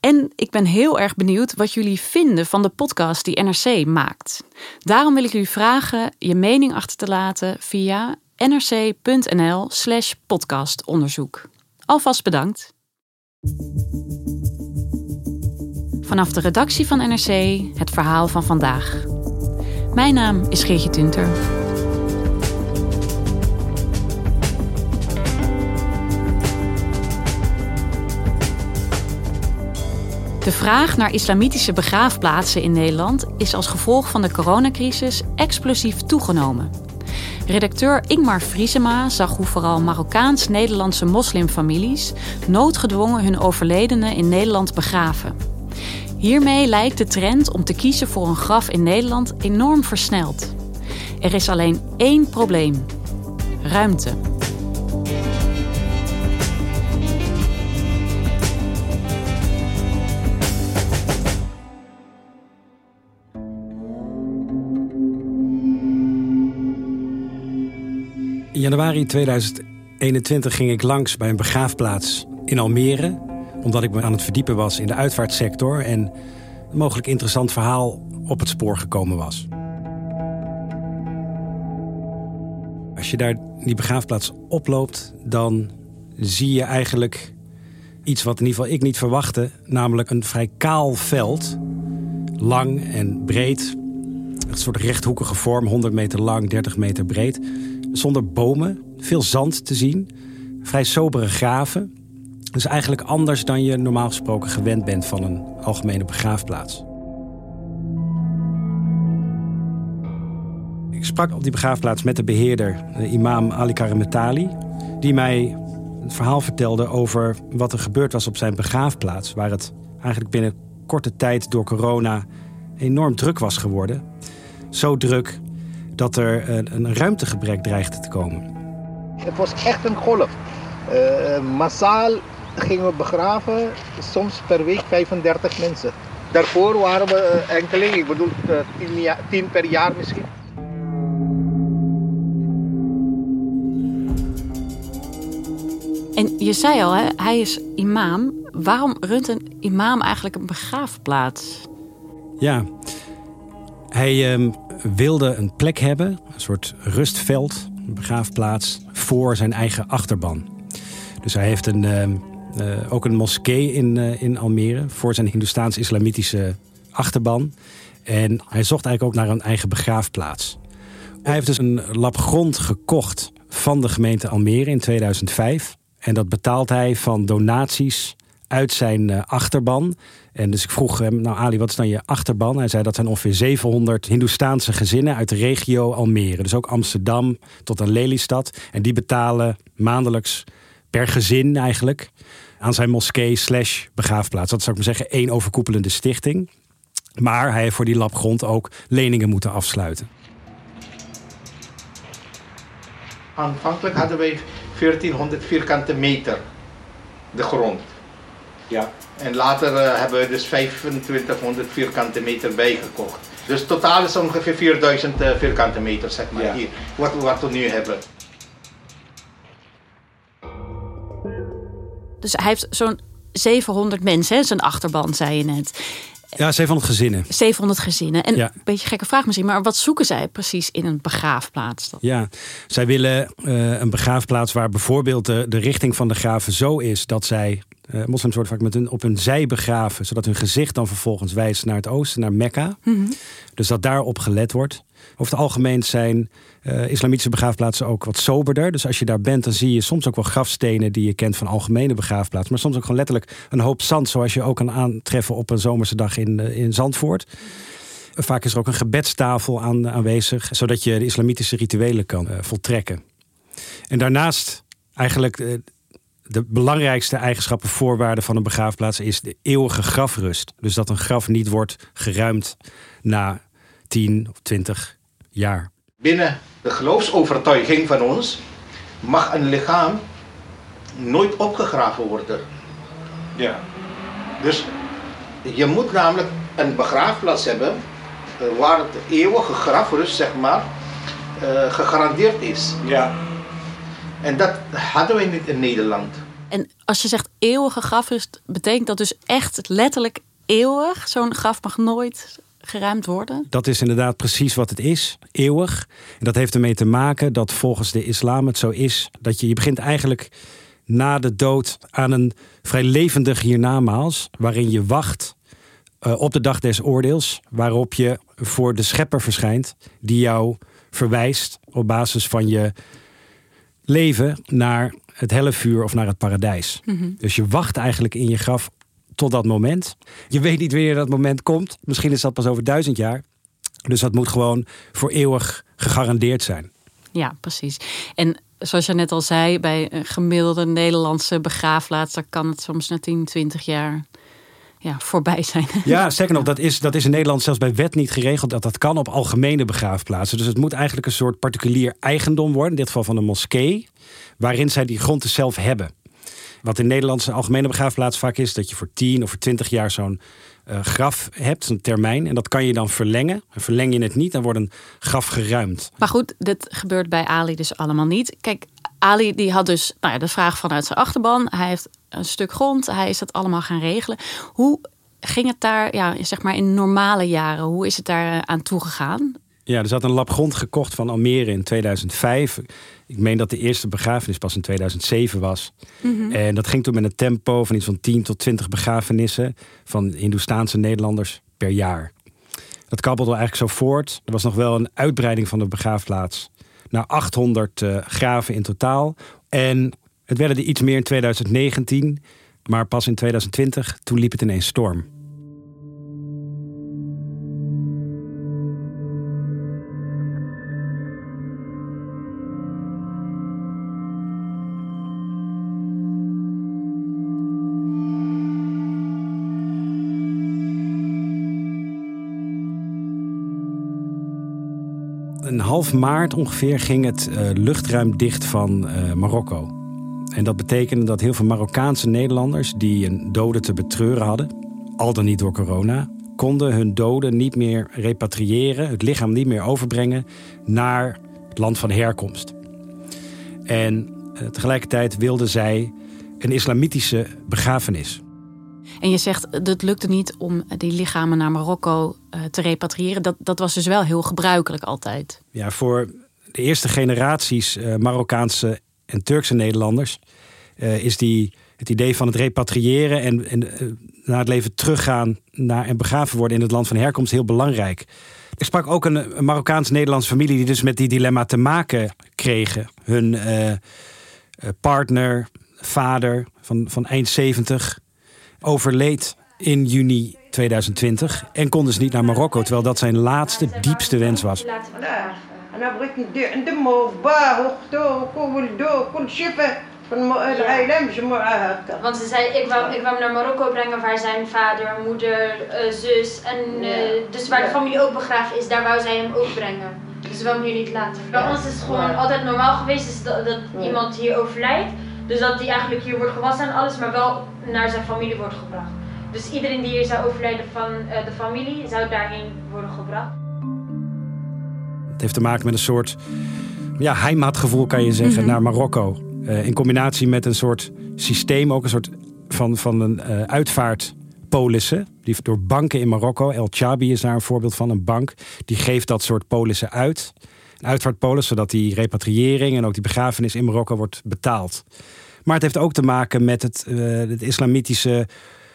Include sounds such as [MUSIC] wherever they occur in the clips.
En ik ben heel erg benieuwd wat jullie vinden van de podcast die NRC maakt. Daarom wil ik jullie vragen je mening achter te laten via nrc.nl/slash podcastonderzoek. Alvast bedankt. Vanaf de redactie van NRC het verhaal van vandaag. Mijn naam is Geertje Tunter. De vraag naar islamitische begraafplaatsen in Nederland is als gevolg van de coronacrisis explosief toegenomen. Redacteur Ingmar Vriesema zag hoe vooral Marokkaans-Nederlandse moslimfamilies noodgedwongen hun overledenen in Nederland begraven. Hiermee lijkt de trend om te kiezen voor een graf in Nederland enorm versneld. Er is alleen één probleem: ruimte. In januari 2021 ging ik langs bij een begraafplaats in Almere. Omdat ik me aan het verdiepen was in de uitvaartsector. En een mogelijk interessant verhaal op het spoor gekomen was. Als je daar die begraafplaats oploopt, dan zie je eigenlijk iets wat in ieder geval ik niet verwachtte. Namelijk een vrij kaal veld. Lang en breed. Een soort rechthoekige vorm, 100 meter lang, 30 meter breed zonder bomen, veel zand te zien, vrij sobere graven. Dus eigenlijk anders dan je normaal gesproken gewend bent van een algemene begraafplaats. Ik sprak op die begraafplaats met de beheerder, de imam Ali Karametali, die mij het verhaal vertelde over wat er gebeurd was op zijn begraafplaats, waar het eigenlijk binnen korte tijd door corona enorm druk was geworden. Zo druk dat er een, een ruimtegebrek dreigde te komen. Het was echt een golf. Uh, massaal gingen we begraven, soms per week 35 mensen. Daarvoor waren we eh, enkeling, ik bedoel 10 uh, per jaar misschien. En je zei al, hè, hij is imam. Waarom runt een imam eigenlijk een begraafplaats? Ja, hij um, wilde een plek hebben, een soort rustveld, een begraafplaats, voor zijn eigen achterban. Dus hij heeft een, uh, uh, ook een moskee in, uh, in Almere voor zijn Hindoestaans-islamitische achterban. En hij zocht eigenlijk ook naar een eigen begraafplaats. Hij heeft dus een lap grond gekocht van de gemeente Almere in 2005. En dat betaalt hij van donaties uit zijn uh, achterban. En dus ik vroeg hem, nou Ali, wat is dan je achterban? Hij zei dat zijn ongeveer 700 Hindoestaanse gezinnen uit de regio Almere. Dus ook Amsterdam tot aan Lelystad. En die betalen maandelijks per gezin eigenlijk aan zijn moskee slash begraafplaats. Dat zou ik maar zeggen één overkoepelende stichting. Maar hij heeft voor die lap grond ook leningen moeten afsluiten. Aanvankelijk hadden wij 1400 vierkante meter de grond. Ja. En later uh, hebben we dus 2500 vierkante meter bijgekocht. Dus totaal is ongeveer 4000 uh, vierkante meter, zeg maar, ja. hier, wat, wat we nu hebben. Dus hij heeft zo'n 700 mensen, hè? zijn achterban, zei je net. Ja, 700 gezinnen. 700 gezinnen. En ja. een beetje gekke vraag misschien, maar wat zoeken zij precies in een begraafplaats dan? Ja, zij willen uh, een begraafplaats waar bijvoorbeeld de, de richting van de graven zo is dat zij Uh, moslims worden vaak met hun, op hun zij begraven, zodat hun gezicht dan vervolgens wijst naar het oosten, naar Mekka. Mhm. Dus dat daarop gelet wordt. Over het algemeen zijn uh, islamitische begraafplaatsen ook wat soberder. Dus als je daar bent, dan zie je soms ook wel grafstenen die je kent van algemene begraafplaatsen. Maar soms ook gewoon letterlijk een hoop zand, zoals je ook kan aantreffen op een zomerse dag in, in Zandvoort. Vaak is er ook een gebedstafel aan, aanwezig, zodat je de islamitische rituelen kan voltrekken. En daarnaast eigenlijk eh, de belangrijkste eigenschappen, voorwaarden van een begraafplaats is de eeuwige grafrust. Dus dat een graf niet wordt geruimd na 10 of 20 jaar. Binnen de geloofsovertuiging van ons mag een lichaam nooit opgegraven worden. Ja. Dus je moet namelijk een begraafplaats hebben eh, waar het eeuwige grafrust, zeg maar, uh, gegarandeerd is. Ja. En dat hadden we niet in Nederland. En als je zegt eeuwige grafrust, betekent dat dus echt letterlijk eeuwig? Zo'n graf mag nooit geruimd worden? Dat is inderdaad precies wat het is, eeuwig. En dat heeft ermee te maken dat volgens de islam het zo is dat je, je begint eigenlijk na de dood aan een vrij levendig hiernamaals, waarin je wacht uh, op de dag des oordeels, waarop je voor de schepper verschijnt, die jou verwijst op basis van je leven naar het helle vuur of naar het paradijs. Mhm. Dus je wacht eigenlijk in je graf tot dat moment. Je weet niet wanneer dat moment komt. Misschien is dat pas over duizend jaar. Dus dat moet gewoon voor eeuwig gegarandeerd zijn. Ja, precies. En zoals je net al zei, bij een gemiddelde Nederlandse begraafplaats, dan kan het soms na 10, 20 jaar ja, voorbij zijn. [LAUGHS] Ja, zeker nog, dat is, dat is in Nederland zelfs bij wet niet geregeld. Dat dat kan op algemene begraafplaatsen. Dus het moet eigenlijk een soort particulier eigendom worden. In dit geval van een moskee. Waarin zij die grond dus zelf hebben. Wat in Nederlandse algemene begraafplaats vaak is... dat je voor 10 of voor 20 jaar zo'n uh, graf hebt, een termijn. En dat kan je dan verlengen. En verleng je het niet, dan wordt een graf geruimd. Maar goed, dit gebeurt bij Ali dus allemaal niet. Kijk, Ali die had dus nou ja, de vraag vanuit zijn achterban. Hij heeft een stuk grond. Hij is dat allemaal gaan regelen. Hoe ging het daar, ja, zeg maar in normale jaren, hoe is het daar eh, aan toegegaan? Ja, er zat een lap grond gekocht van Almere in 2005. Ik meen dat de eerste begrafenis pas in 2007 was. Mhm. En dat ging toen met een tempo van iets van 10 tot 20 begrafenissen van Hindoestaanse Nederlanders per jaar. Dat kabbelde eigenlijk zo voort. Er was nog wel een uitbreiding van de begraafplaats naar 800 uh, graven in totaal. En het werden er iets meer in 2019, maar pas in 2020, toen liep het ineens storm. een half maart ongeveer ging het uh, luchtruim dicht van uh, Marokko. En dat betekende dat heel veel Marokkaanse Nederlanders die een dode te betreuren hadden, al dan niet door corona, konden hun doden niet meer repatriëren, het lichaam niet meer overbrengen naar het land van herkomst. En uh, tegelijkertijd wilden zij een islamitische begrafenis. En je zegt, het lukte niet om die lichamen naar Marokko uh, te repatriëren. Dat, dat was dus wel heel gebruikelijk altijd. Ja, voor de eerste generaties Marokkaanse en Turkse Nederlanders uh, is die, het idee van het repatriëren en, en naar het leven teruggaan naar, en begraven worden in het land van herkomst heel belangrijk. Ik sprak ook een, Marokkaans-Nederlandse familie die dus met die dilemma te maken kregen. Hun partner, vader van, van eind 70, overleed in juni 2020 en kon dus niet naar Marokko, terwijl dat zijn laatste, diepste wens was. Want ze zei, ik wou, ik hem naar Marokko brengen waar zijn vader, moeder, uh, zus en uh, dus waar de familie ook begraven is, daar wou zij hem ook brengen. Dus we hem hier niet laten. Bij ons is het gewoon altijd normaal geweest is dat, dat iemand hier overlijdt. Dus dat hij eigenlijk hier wordt gewassen en alles, maar wel naar zijn familie wordt gebracht. Dus iedereen die hier zou overlijden van uh, de familie, zou daarheen worden gebracht. Het heeft te maken met een soort ja, heimatgevoel, kan je zeggen, mhm. naar Marokko. Uh, in combinatie met een soort systeem, ook een soort van, van een uh, uitvaartpolissen. Die door banken in Marokko, El Chabi is daar een voorbeeld van, een bank. Die geeft dat soort polissen uit. een uitvaartpolis, zodat die repatriëring en ook die begrafenis in Marokko wordt betaald. Maar het heeft ook te maken met het, uh, het islamitische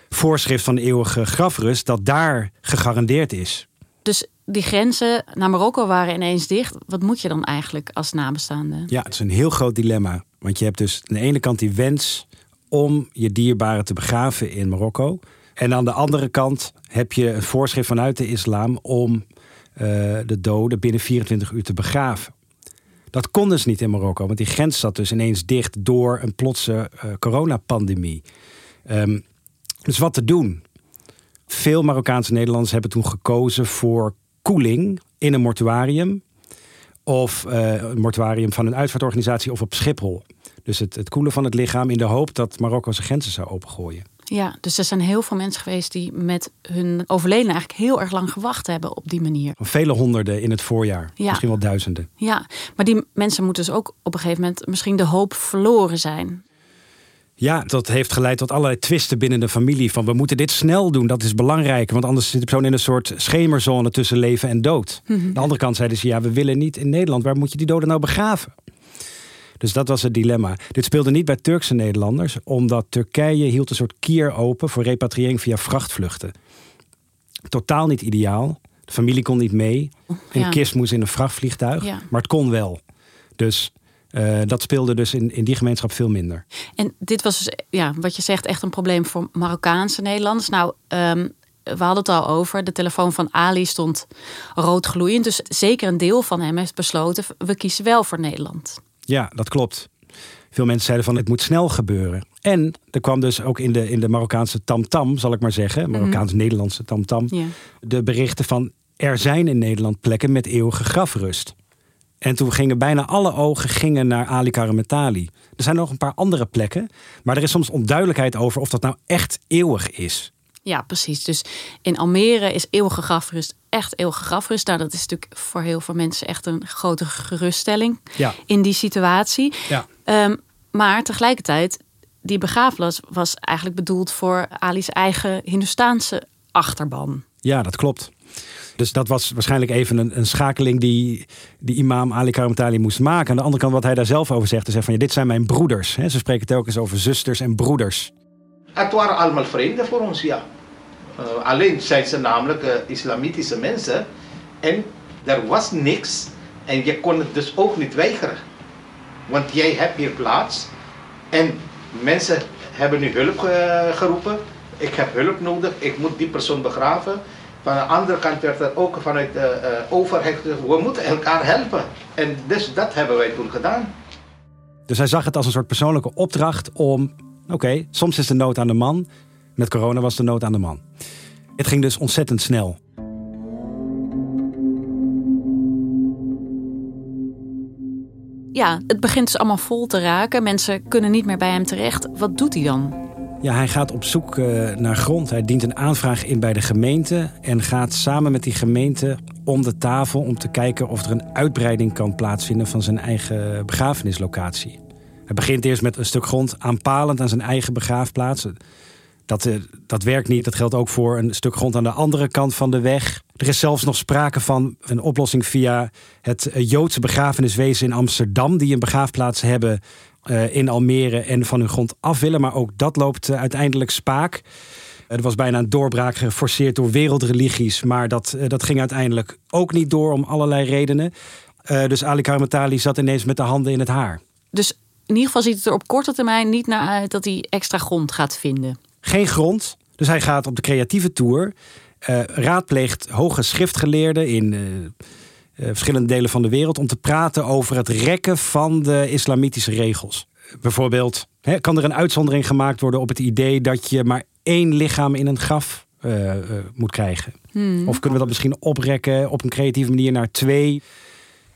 voorschrift van de eeuwige grafrust, dat daar gegarandeerd is. Dus die grenzen naar Marokko waren ineens dicht. Wat moet je dan eigenlijk als nabestaande? Ja, het is een heel groot dilemma. Want je hebt dus aan de ene kant die wens om je dierbaren te begraven in Marokko. En aan de andere kant heb je een voorschrift vanuit de islam om uh, de doden binnen 24 uur te begraven. Dat kon dus niet in Marokko, want die grens zat dus ineens dicht door een plotse uh, coronapandemie. Um, dus wat te doen? Veel Marokkaanse Nederlanders hebben toen gekozen voor koeling in een mortuarium. Of uh, een mortuarium van een uitvaartorganisatie of op Schiphol. Dus het, het koelen van het lichaam in de hoop dat Marokko zijn grenzen zou opengooien. Ja, dus er zijn heel veel mensen geweest die met hun overleden eigenlijk heel erg lang gewacht hebben op die manier. Vele honderden in het voorjaar, ja. misschien wel duizenden. Ja, maar die mensen moeten dus ook op een gegeven moment misschien de hoop verloren zijn. Ja, dat heeft geleid tot allerlei twisten binnen de familie. Van we moeten dit snel doen, dat is belangrijk. Want anders zit de persoon in een soort schemerzone tussen leven en dood. Mm De andere kant zeiden ze, ja, we willen niet in Nederland. Waar moet je die doden nou begraven? Dus dat was het dilemma. Dit speelde niet bij Turkse Nederlanders, omdat Turkije hield een soort kier open voor repatriëring via vrachtvluchten. Totaal niet ideaal. De familie kon niet mee. Een ja. kist moest in een vrachtvliegtuig. Maar het kon wel. Dus uh, dat speelde dus in, in die gemeenschap veel minder. En dit was dus, ja, wat je zegt, echt een probleem voor Marokkaanse Nederlanders. Nou, um, we hadden het al over. De telefoon van Ali stond rood gloeiend. Dus zeker een deel van hem heeft besloten: we kiezen wel voor Nederland. Ja, dat klopt. Veel mensen zeiden van het moet snel gebeuren. En er kwam dus ook in de, in de Marokkaanse tamtam, zal ik maar zeggen, mhm. Marokkaans-Nederlandse tamtam, ja. de berichten van er zijn in Nederland plekken met eeuwige grafrust. En toen gingen bijna alle ogen gingen naar Ali Karametali. Er zijn nog een paar andere plekken, maar er is soms onduidelijkheid over of dat nou echt eeuwig is. Ja, precies. Dus in Almere is eeuwige grafrust echt eeuwige grafrust. Nou, dat is natuurlijk voor heel veel mensen echt een grote geruststelling ja. in die situatie. Ja. Um, maar tegelijkertijd, die begraafplaats was eigenlijk bedoeld voor Ali's eigen Hindustaanse achterban. Ja, dat klopt. Dus dat was waarschijnlijk even een, een schakeling die, die imam Ali Karamtali moest maken. Aan de andere kant wat hij daar zelf over zegt. Zeggen van ja, dit zijn mijn broeders. Ze spreken telkens over zusters en broeders. Het waren allemaal vreemden voor ons, ja. Uh, alleen zijn ze namelijk uh, islamitische mensen. En er was niks. En je kon het dus ook niet weigeren. Want jij hebt hier plaats. En mensen hebben nu hulp geroepen. Ik heb hulp nodig. Ik moet die persoon begraven. Van de andere kant werd er ook vanuit de uh, overheid gezegd, we moeten elkaar helpen. En dus dat hebben wij toen gedaan. Dus hij zag het als een soort persoonlijke opdracht om, oké, soms is de nood aan de man. Met corona was de nood aan de man. Het ging dus ontzettend snel. Ja, het begint dus allemaal vol te raken. Mensen kunnen niet meer bij hem terecht. Wat doet hij dan? Ja, hij gaat op zoek uh, naar grond. Hij dient een aanvraag in bij de gemeente en gaat samen met die gemeente om de tafel om te kijken of er een uitbreiding kan plaatsvinden van zijn eigen begrafenislocatie. Hij begint eerst met een stuk grond aanpalend aan zijn eigen begraafplaats. Dat, uh, dat werkt niet. Dat geldt ook voor een stuk grond aan de andere kant van de weg. Er is zelfs nog sprake van een oplossing via het uh, Joodse begrafeniswezen in Amsterdam, die een begraafplaats hebben uh, in Almere en van hun grond af willen. Maar ook dat loopt uh, uiteindelijk spaak. Er was bijna een doorbraak geforceerd door wereldreligies. Maar dat, dat ging uiteindelijk ook niet door om allerlei redenen. dus Ali Karmatali zat ineens met de handen in het haar. Dus in ieder geval ziet het er op korte termijn niet naar uit dat hij extra grond gaat vinden. Geen grond. Dus hij gaat op de creatieve tour. raadpleegt hoge schriftgeleerden in uh, verschillende delen van de wereld om te praten over het rekken van de islamitische regels. Bijvoorbeeld, hè, kan er een uitzondering gemaakt worden op het idee dat je maar één lichaam in een graf uh, uh, moet krijgen? Hmm. Of kunnen we dat misschien oprekken op een creatieve manier naar twee?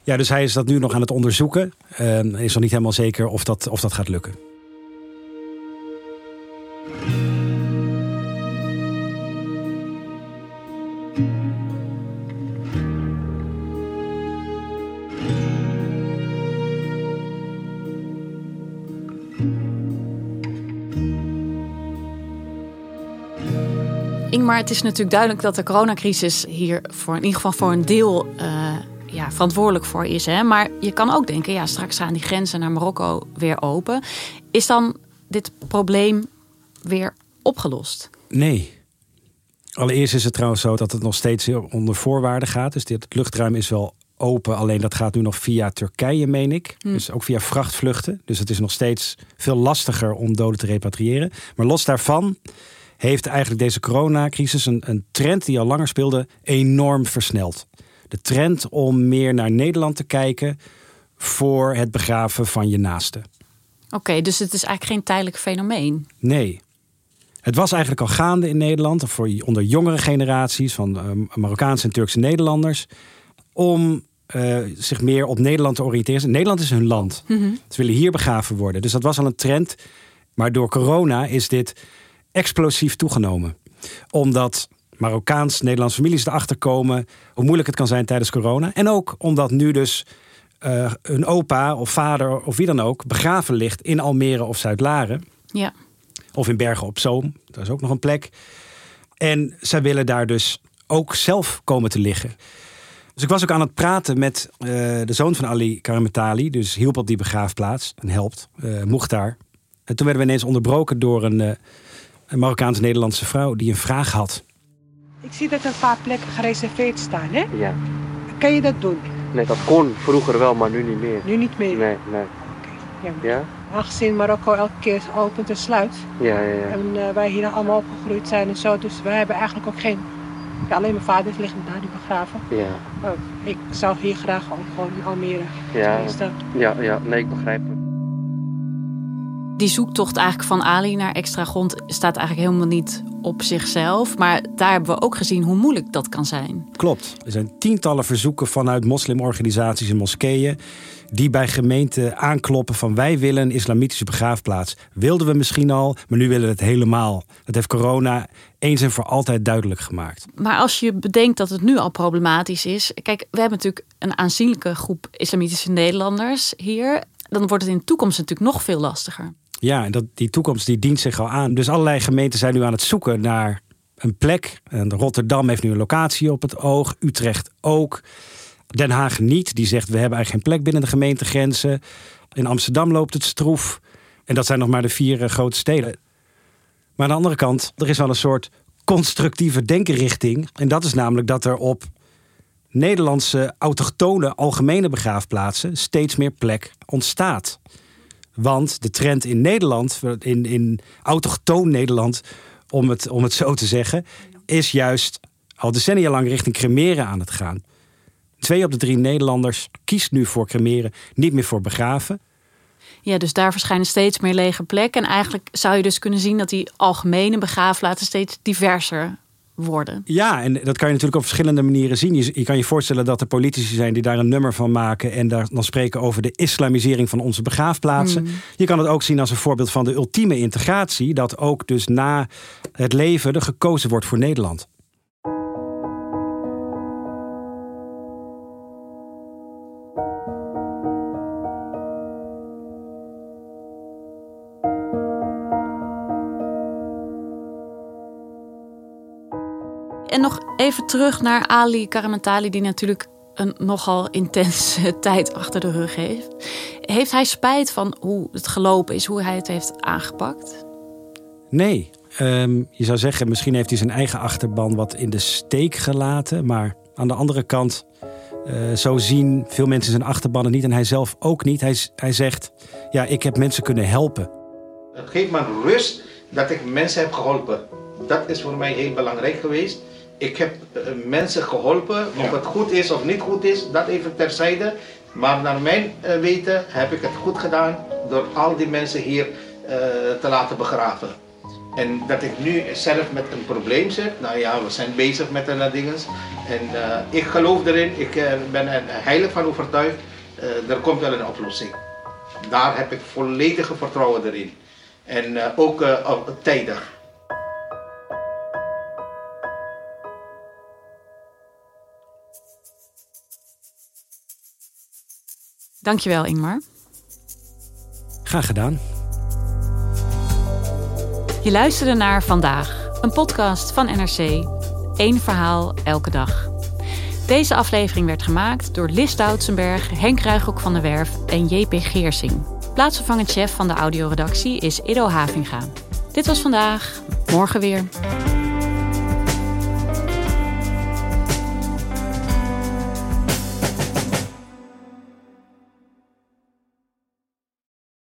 Ja, dus hij is dat nu nog aan het onderzoeken. is nog niet helemaal zeker of dat, of dat gaat lukken. Maar het is natuurlijk duidelijk dat de coronacrisis hier voor in ieder geval voor een deel uh, ja, verantwoordelijk voor is. Hè? Maar je kan ook denken, ja, straks gaan die grenzen naar Marokko weer open. Is dan dit probleem weer opgelost? Nee. Allereerst is het trouwens zo dat het nog steeds onder voorwaarden gaat. Dus dit luchtruim is wel open. Alleen dat gaat nu nog via Turkije, meen ik. Hm. Dus ook via vrachtvluchten. Dus het is nog steeds veel lastiger om doden te repatriëren. Maar los daarvan heeft eigenlijk deze coronacrisis een, een trend die al langer speelde enorm versneld. De trend om meer naar Nederland te kijken voor het begraven van je naaste. Oké, dus het is eigenlijk geen tijdelijk fenomeen. Nee. Het was eigenlijk al gaande in Nederland, voor onder jongere generaties van uh, Marokkaanse en Turkse Nederlanders, om uh, zich meer op Nederland te oriënteren. Nederland is hun land. Mhm. Ze willen hier begraven worden. Dus dat was al een trend. Maar door corona is dit explosief toegenomen. Omdat Marokkaans-Nederlandse families erachter komen hoe moeilijk het kan zijn tijdens corona. En ook omdat nu dus uh, een opa of vader of wie dan ook begraven ligt in Almere of Zuid-Laren. Ja. Of in Bergen op Zoom. Dat is ook nog een plek. En zij willen daar dus ook zelf komen te liggen. Dus ik was ook aan het praten met uh, de zoon van Ali Karametali. Dus hielp op die begraafplaats en helpt. Uh, mocht daar. En toen werden we ineens onderbroken door een, een Marokkaans-Nederlandse vrouw die een vraag had. Ik zie dat er een paar plekken gereserveerd staan, hè? Ja. Kan je dat doen? Nee, dat kon vroeger wel, maar nu niet meer. Nu niet meer? Nee, nee. Oké, okay, ja? Aangezien Marokko elke keer opent en sluit. Ja, ja, ja. En uh, wij hier allemaal opgegroeid zijn en zo. Dus wij hebben eigenlijk ook geen... Ja, alleen mijn vader is liggen daar, die begraven. Ja. Oh, ik zou hier graag ook gewoon in Almere. Ja, ja, ja, nee, ik begrijp het. Die zoektocht eigenlijk van Ali naar extra grond staat eigenlijk helemaal niet op zichzelf. Maar daar hebben we ook gezien hoe moeilijk dat kan zijn. Klopt. Er zijn tientallen verzoeken vanuit moslimorganisaties en moskeeën die bij gemeenten aankloppen van wij willen een islamitische begraafplaats. Wilden we misschien al, maar nu willen we het helemaal. Dat heeft corona eens en voor altijd duidelijk gemaakt. Maar als je bedenkt dat het nu al problematisch is. Kijk, we hebben natuurlijk een aanzienlijke groep islamitische Nederlanders hier. Dan wordt het in de toekomst natuurlijk nog veel lastiger. Ja, en dat, die toekomst die dient zich al aan. Dus allerlei gemeenten zijn nu aan het zoeken naar een plek. En Rotterdam heeft nu een locatie op het oog. Utrecht ook. Den Haag niet. Die zegt we hebben eigenlijk geen plek binnen de gemeentegrenzen. In Amsterdam loopt het stroef. En dat zijn nog maar de vier uh, grote steden. Maar aan de andere kant, er is wel een soort constructieve denkenrichting. En dat is namelijk dat er op Nederlandse autochtone algemene begraafplaatsen steeds meer plek ontstaat. Want de trend in Nederland, in, in autochtoon Nederland, om het, om het zo te zeggen, is juist al decennia lang richting cremeren aan het gaan. Twee op de drie Nederlanders kiest nu voor cremeren, niet meer voor begraven. Ja, dus daar verschijnen steeds meer lege plekken. En eigenlijk zou je dus kunnen zien dat die algemene begraafplaatsen steeds diverser worden. Ja, en dat kan je natuurlijk op verschillende manieren zien. Je, kan je voorstellen dat er politici zijn die daar een nummer van maken en daar dan spreken over de islamisering van onze begraafplaatsen. Mm. Je kan het ook zien als een voorbeeld van de ultieme integratie, dat ook dus na het leven er gekozen wordt voor Nederland. Even terug naar Ali Karamatali, die natuurlijk een nogal intense [LAUGHS] tijd achter de rug heeft. Heeft hij spijt van hoe het gelopen is, hoe hij het heeft aangepakt? Nee. Ehm, je zou zeggen, misschien heeft hij zijn eigen achterban wat in de steek gelaten. Maar aan de andere kant, uh, zo zien veel mensen zijn achterbannen niet en hij zelf ook niet. Hij, hij zegt, ja, ik heb mensen kunnen helpen. Het geeft me rust dat ik mensen heb geholpen. Dat is voor mij heel belangrijk geweest ik heb eh, mensen geholpen. Of het goed is of niet goed is, dat even terzijde. Maar naar mijn uh, weten heb ik het goed gedaan door al die mensen hier uh, te laten begraven. En dat ik nu zelf met een probleem zit, nou ja, we zijn bezig met een dingen. En ik geloof erin, ik ben er heilig van overtuigd, er komt wel een oplossing. Daar heb ik volledige vertrouwen erin. En ook tijdig. Dankjewel, Ingmar. Graag gedaan. Je luisterde naar Vandaag, een podcast van NRC. Eén verhaal elke dag. Deze aflevering werd gemaakt door Lis Doutsenberg, Henk Ruigrok van der Werf en JP Geersing. Plaatsvervangend chef van de audioredactie is Ido Havinga. Dit was vandaag, morgen weer.